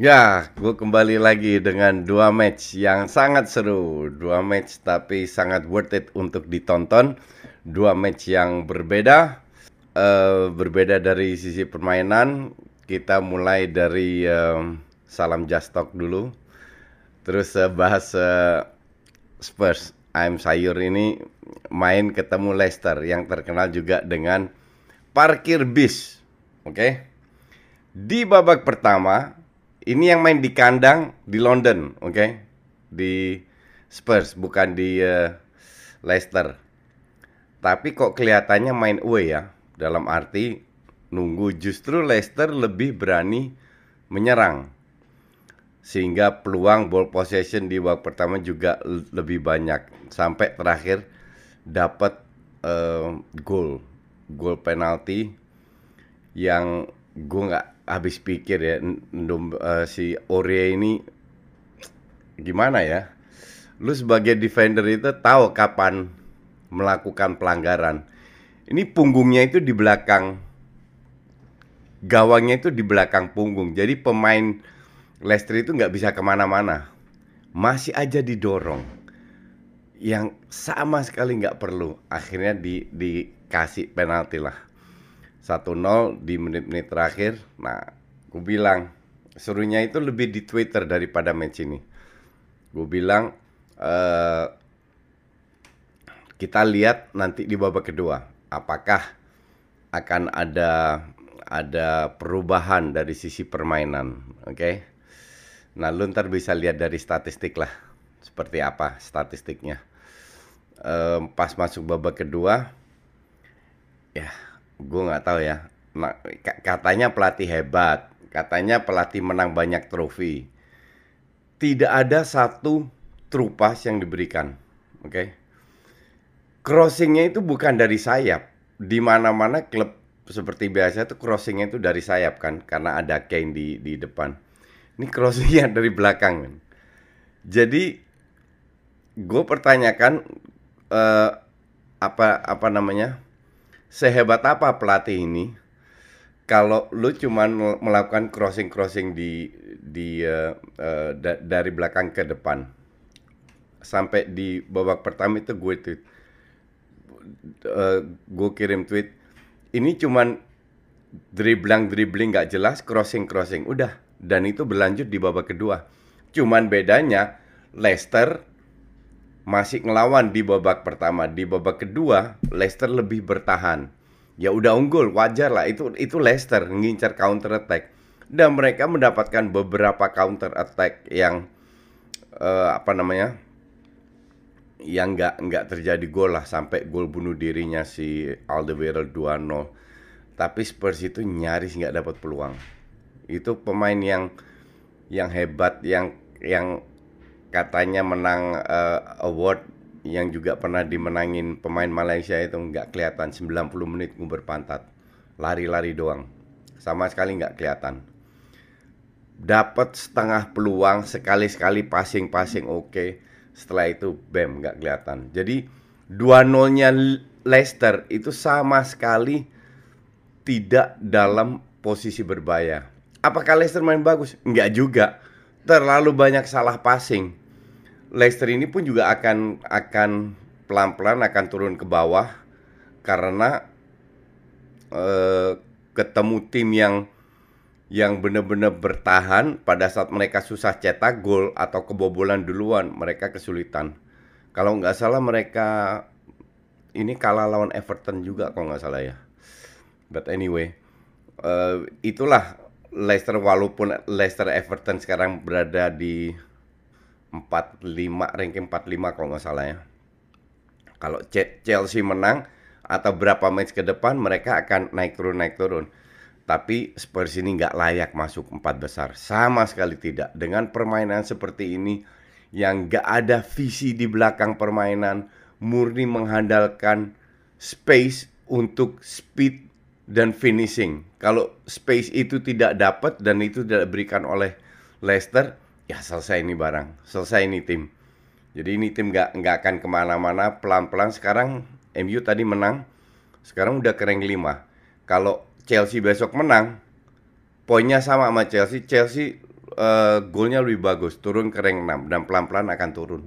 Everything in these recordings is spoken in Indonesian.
Ya, gue kembali lagi dengan dua match yang sangat seru. Dua match tapi sangat worth it untuk ditonton. Dua match yang berbeda. Uh, berbeda dari sisi permainan. Kita mulai dari uh, Salam Just Talk dulu. Terus uh, bahas uh, Spurs. I'm Sayur ini main ketemu Leicester yang terkenal juga dengan parkir bis. Oke. Okay? Di babak pertama, ini yang main di kandang di London, oke? Okay? Di Spurs, bukan di uh, Leicester. Tapi kok kelihatannya main away ya, dalam arti nunggu justru Leicester lebih berani menyerang. Sehingga peluang ball possession di babak pertama juga lebih banyak sampai terakhir dapat uh, gol, gol penalti yang gue nggak habis pikir ya uh, si Ore ini gimana ya? Lu sebagai defender itu tahu kapan melakukan pelanggaran. Ini punggungnya itu di belakang gawangnya itu di belakang punggung. Jadi pemain Leicester itu nggak bisa ke mana-mana. Masih aja didorong. Yang sama sekali nggak perlu. Akhirnya di dikasih penalti lah 1-0 di menit-menit terakhir. Nah, gue bilang serunya itu lebih di Twitter daripada match ini. Gue bilang uh, kita lihat nanti di babak kedua apakah akan ada ada perubahan dari sisi permainan, oke? Okay? Nah, lu ntar bisa lihat dari statistik lah seperti apa statistiknya. Pas masuk babak kedua, ya gue nggak tahu ya. Katanya pelatih hebat katanya pelatih menang banyak trofi. Tidak ada satu trupas yang diberikan oke? Okay? crossingnya itu bukan dari sayap. Di mana mana klub seperti biasa itu crossingnya itu dari sayap kan karena ada Kane di di depan. Ini crossingnya dari belakang kan jadi gue pertanyakan uh, apa apa namanya sehebat apa pelatih ini kalau lu cuman melakukan crossing crossing di di uh, uh, da dari belakang ke depan sampai di babak pertama itu gue tweet uh, gue kirim tweet ini cuman dribbling dribbling nggak jelas crossing crossing udah. Dan itu berlanjut di babak kedua. Cuman bedanya Leicester masih ngelawan di babak pertama. Di babak kedua, Leicester lebih bertahan. Ya udah unggul, wajar lah. Itu itu Leicester ngincar counter attack. Dan mereka mendapatkan beberapa counter attack yang uh, apa namanya? Yang nggak nggak terjadi gol lah sampai gol bunuh dirinya si Alderweireld 2-0. Tapi Spurs itu nyaris nggak dapat peluang. Itu pemain yang yang hebat yang yang katanya menang uh, award yang juga pernah dimenangin pemain Malaysia itu nggak kelihatan. 90 menit nguber pantat. Lari-lari doang. Sama sekali nggak kelihatan. Dapat setengah peluang sekali-sekali passing-passing oke. Okay. setelah itu bam nggak kelihatan. Jadi 2-0 nya Leicester itu sama sekali tidak dalam posisi berbahaya. Apakah Leicester main bagus? Nggak juga. Terlalu banyak salah passing Leicester ini pun juga akan akan pelan-pelan akan turun ke bawah karena uh, ketemu tim yang yang benar-benar bertahan pada saat mereka susah cetak gol atau kebobolan duluan mereka kesulitan. Kalau nggak salah mereka ini kalah lawan Everton juga kalau nggak salah ya. But anyway, uh, itulah Leicester walaupun Leicester Everton sekarang berada di 45 ranking 45 kalau nggak salah ya. Kalau Chelsea menang atau berapa match ke depan mereka akan naik turun naik turun. Tapi Spurs ini nggak layak masuk empat besar, sama sekali tidak. Dengan permainan seperti ini yang nggak ada visi di belakang permainan, murni mengandalkan space untuk speed dan finishing. Kalau space itu tidak dapat dan itu tidak diberikan oleh Leicester, ya selesai ini barang, selesai ini tim. Jadi ini tim nggak nggak akan ke mana-mana pelan-pelan. Sekarang MU tadi menang, sekarang udah kering 5. Kalau Chelsea besok menang, poinnya sama sama Chelsea. Chelsea uh, golnya lebih bagus, turun ke rank 6 dan pelan-pelan akan turun.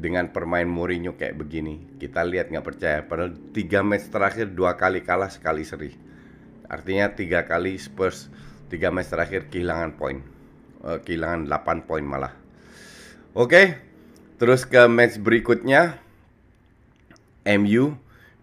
Dengan permain Mourinho kayak begini, kita lihat nggak percaya. Padahal tiga match terakhir dua kali kalah sekali seri. Artinya tiga kali Spurs tiga match terakhir kehilangan poin, uh, kehilangan 8 poin malah. Oke, terus ke match berikutnya, MU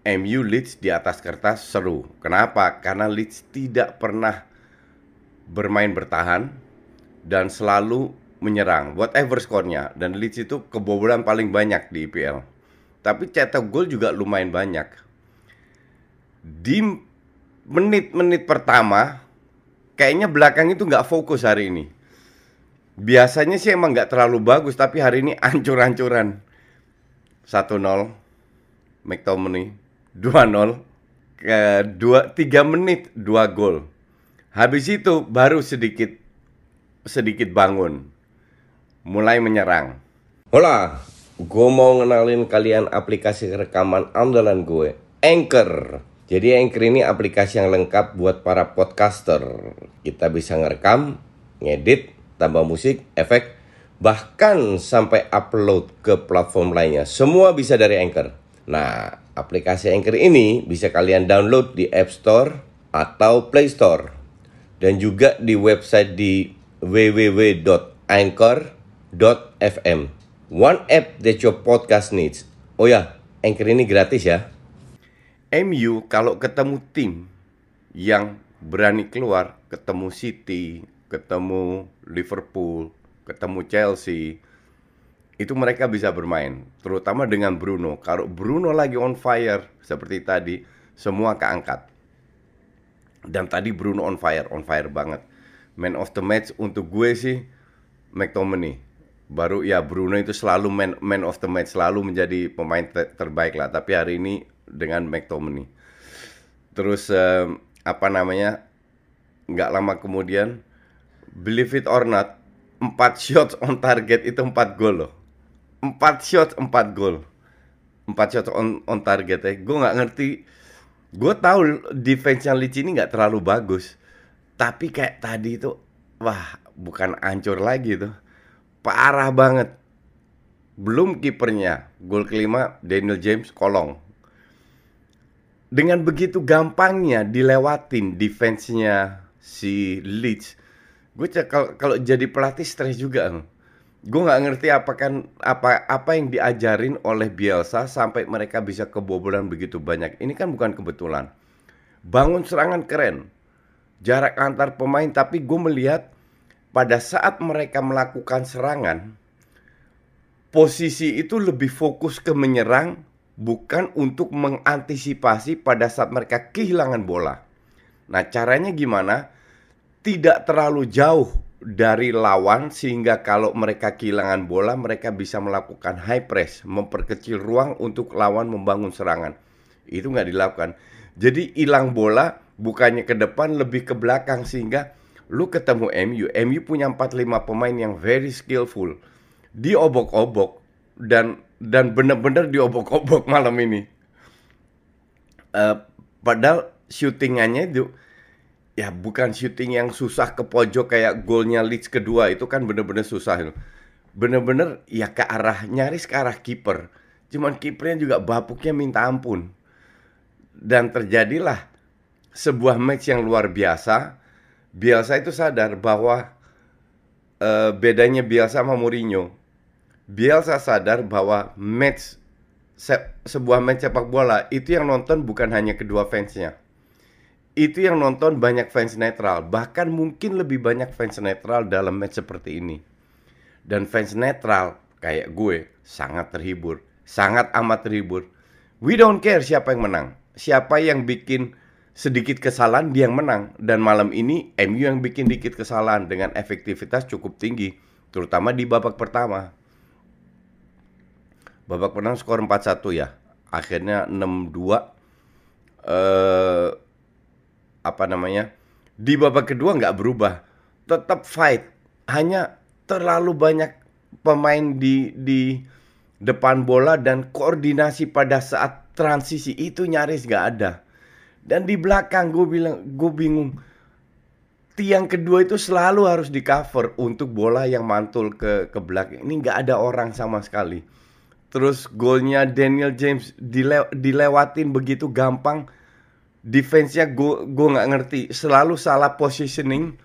MU Leeds di atas kertas seru. Kenapa? Karena Leeds tidak pernah bermain bertahan dan selalu menyerang whatever skornya dan Leeds itu kebobolan paling banyak di IPL. Tapi cetak gol juga lumayan banyak. Di menit-menit pertama kayaknya belakang itu nggak fokus hari ini. Biasanya sih emang nggak terlalu bagus tapi hari ini ancur-ancuran. 1-0 McTominay 2-0 ke 2 3 menit 2 gol. Habis itu baru sedikit sedikit bangun. Mulai menyerang. Hola, gue mau ngenalin kalian aplikasi rekaman andalan gue, Anchor. Jadi Anchor ini aplikasi yang lengkap buat para podcaster. Kita bisa ngerekam, ngedit, tambah musik, efek, bahkan sampai upload ke platform lainnya. Semua bisa dari Anchor. Nah, aplikasi Anchor ini bisa kalian download di App Store atau Play Store. Dan juga di website di www.anchor.fm. One app that your podcast needs. Oh ya, Anchor ini gratis ya. MU kalau ketemu tim yang berani keluar, ketemu City, ketemu Liverpool, ketemu Chelsea, itu mereka bisa bermain, terutama dengan Bruno. Kalau Bruno lagi on fire seperti tadi, semua keangkat. Dan tadi Bruno on fire, on fire banget. Man of the match untuk gue sih McTominay. Baru ya Bruno itu selalu man, man of the match, selalu menjadi pemain ter terbaik lah. Tapi hari ini dengan McTominay. Terus um, apa namanya? Nggak lama kemudian, believe it or not, 4 shots on target itu 4 gol loh. 4 shot 4 gol. 4 shot on, on target ya gue nggak ngerti. Gue tahu defense yang Leeds ini nggak terlalu bagus. Tapi kayak tadi itu wah bukan ancur lagi tuh. Parah banget. Belum kipernya gol kelima Daniel James kolong. Dengan begitu gampangnya dilewatin defense-nya si Leeds gue kalau jadi pelatih stres juga gue nggak ngerti apa kan apa apa yang diajarin oleh Bielsa sampai mereka bisa kebobolan begitu banyak. Ini kan bukan kebetulan. Bangun serangan keren, jarak antar pemain. Tapi gue melihat pada saat mereka melakukan serangan, posisi itu lebih fokus ke menyerang, bukan untuk mengantisipasi pada saat mereka kehilangan bola. Nah caranya gimana? Tidak terlalu jauh dari lawan sehingga kalau mereka kehilangan bola mereka bisa melakukan high press, memperkecil ruang untuk lawan membangun serangan. Itu nggak dilakukan. Jadi hilang bola bukannya ke depan lebih ke belakang sehingga lu ketemu MU, MU punya 4-5 pemain yang very skillful. Diobok-obok dan dan benar-benar diobok-obok malam ini. Uh, padahal syutingannya itu ya bukan syuting yang susah ke pojok kayak golnya Leeds kedua itu kan bener-bener susah bener-bener ya ke arah nyaris ke arah kiper. Cuman kipernya juga bapuknya minta ampun. Dan terjadilah sebuah match yang luar biasa. Bielsa itu sadar bahwa uh, bedanya Bielsa sama Mourinho. Bielsa sadar bahwa match se sebuah match sepak bola itu yang nonton bukan hanya kedua fansnya. Itu yang nonton banyak fans netral, bahkan mungkin lebih banyak fans netral dalam match seperti ini. Dan fans netral kayak gue sangat terhibur, sangat amat terhibur. We don't care siapa yang menang, siapa yang bikin sedikit kesalahan dia yang menang dan malam ini MU yang bikin dikit kesalahan dengan efektivitas cukup tinggi terutama di babak pertama babak pertama skor 4-1 ya. Akhirnya 6-2 eh apa namanya? Di babak kedua nggak berubah. Tetap fight. Hanya terlalu banyak pemain di di depan bola dan koordinasi pada saat transisi itu nyaris nggak ada. Dan di belakang gue bilang gue bingung. Tiang kedua itu selalu harus di cover untuk bola yang mantul ke ke belakang. Ini nggak ada orang sama sekali Terus golnya Daniel James dile dilewatin begitu gampang. Defense-nya gue gue nggak ngerti. Selalu salah positioning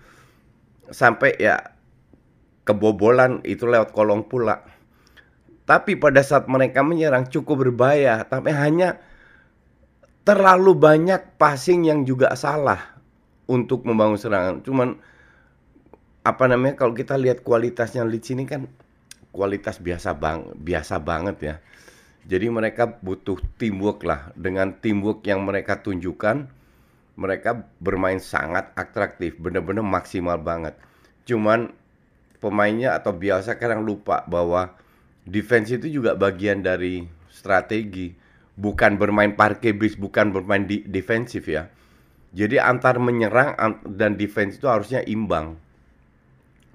sampai ya kebobolan itu lewat kolong pula. Tapi pada saat mereka menyerang cukup berbahaya, tapi hanya terlalu banyak passing yang juga salah untuk membangun serangan. Cuman apa namanya kalau kita lihat kualitasnya Leeds ini kan kualitas biasa bang biasa banget ya. Jadi mereka butuh teamwork lah. Dengan teamwork yang mereka tunjukkan, mereka bermain sangat atraktif, bener-bener maksimal banget. Cuman pemainnya atau biasa kadang lupa bahwa defense itu juga bagian dari strategi. Bukan bermain parkir bis, bukan bermain di defensif ya. Jadi antar menyerang dan defense itu harusnya imbang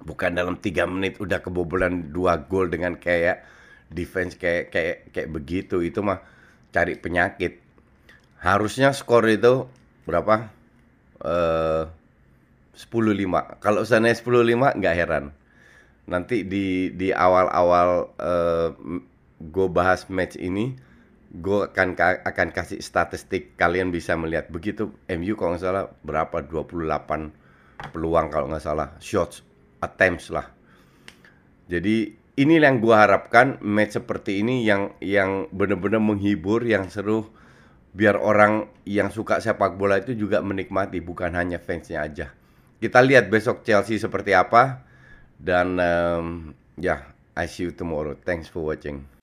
bukan dalam tiga menit udah kebobolan dua gol dengan kayak defense kayak kayak kayak begitu itu mah cari penyakit. Harusnya skor itu berapa? Eh sepuluh lima. Kalau sana sepuluh lima nggak heran. Nanti di di awal-awal uh, gue bahas match ini gue akan akan kasih statistik. Kalian bisa melihat begitu MU kalau nggak salah berapa? 28 peluang kalau nggak salah. Shots attempts lah. Jadi ini yang gue harapkan match seperti ini yang yang benar-benar menghibur, yang seru, biar orang yang suka sepak bola itu juga menikmati, bukan hanya fansnya aja. Kita lihat besok Chelsea seperti apa dan um, ya, yeah, I see you tomorrow. Thanks for watching.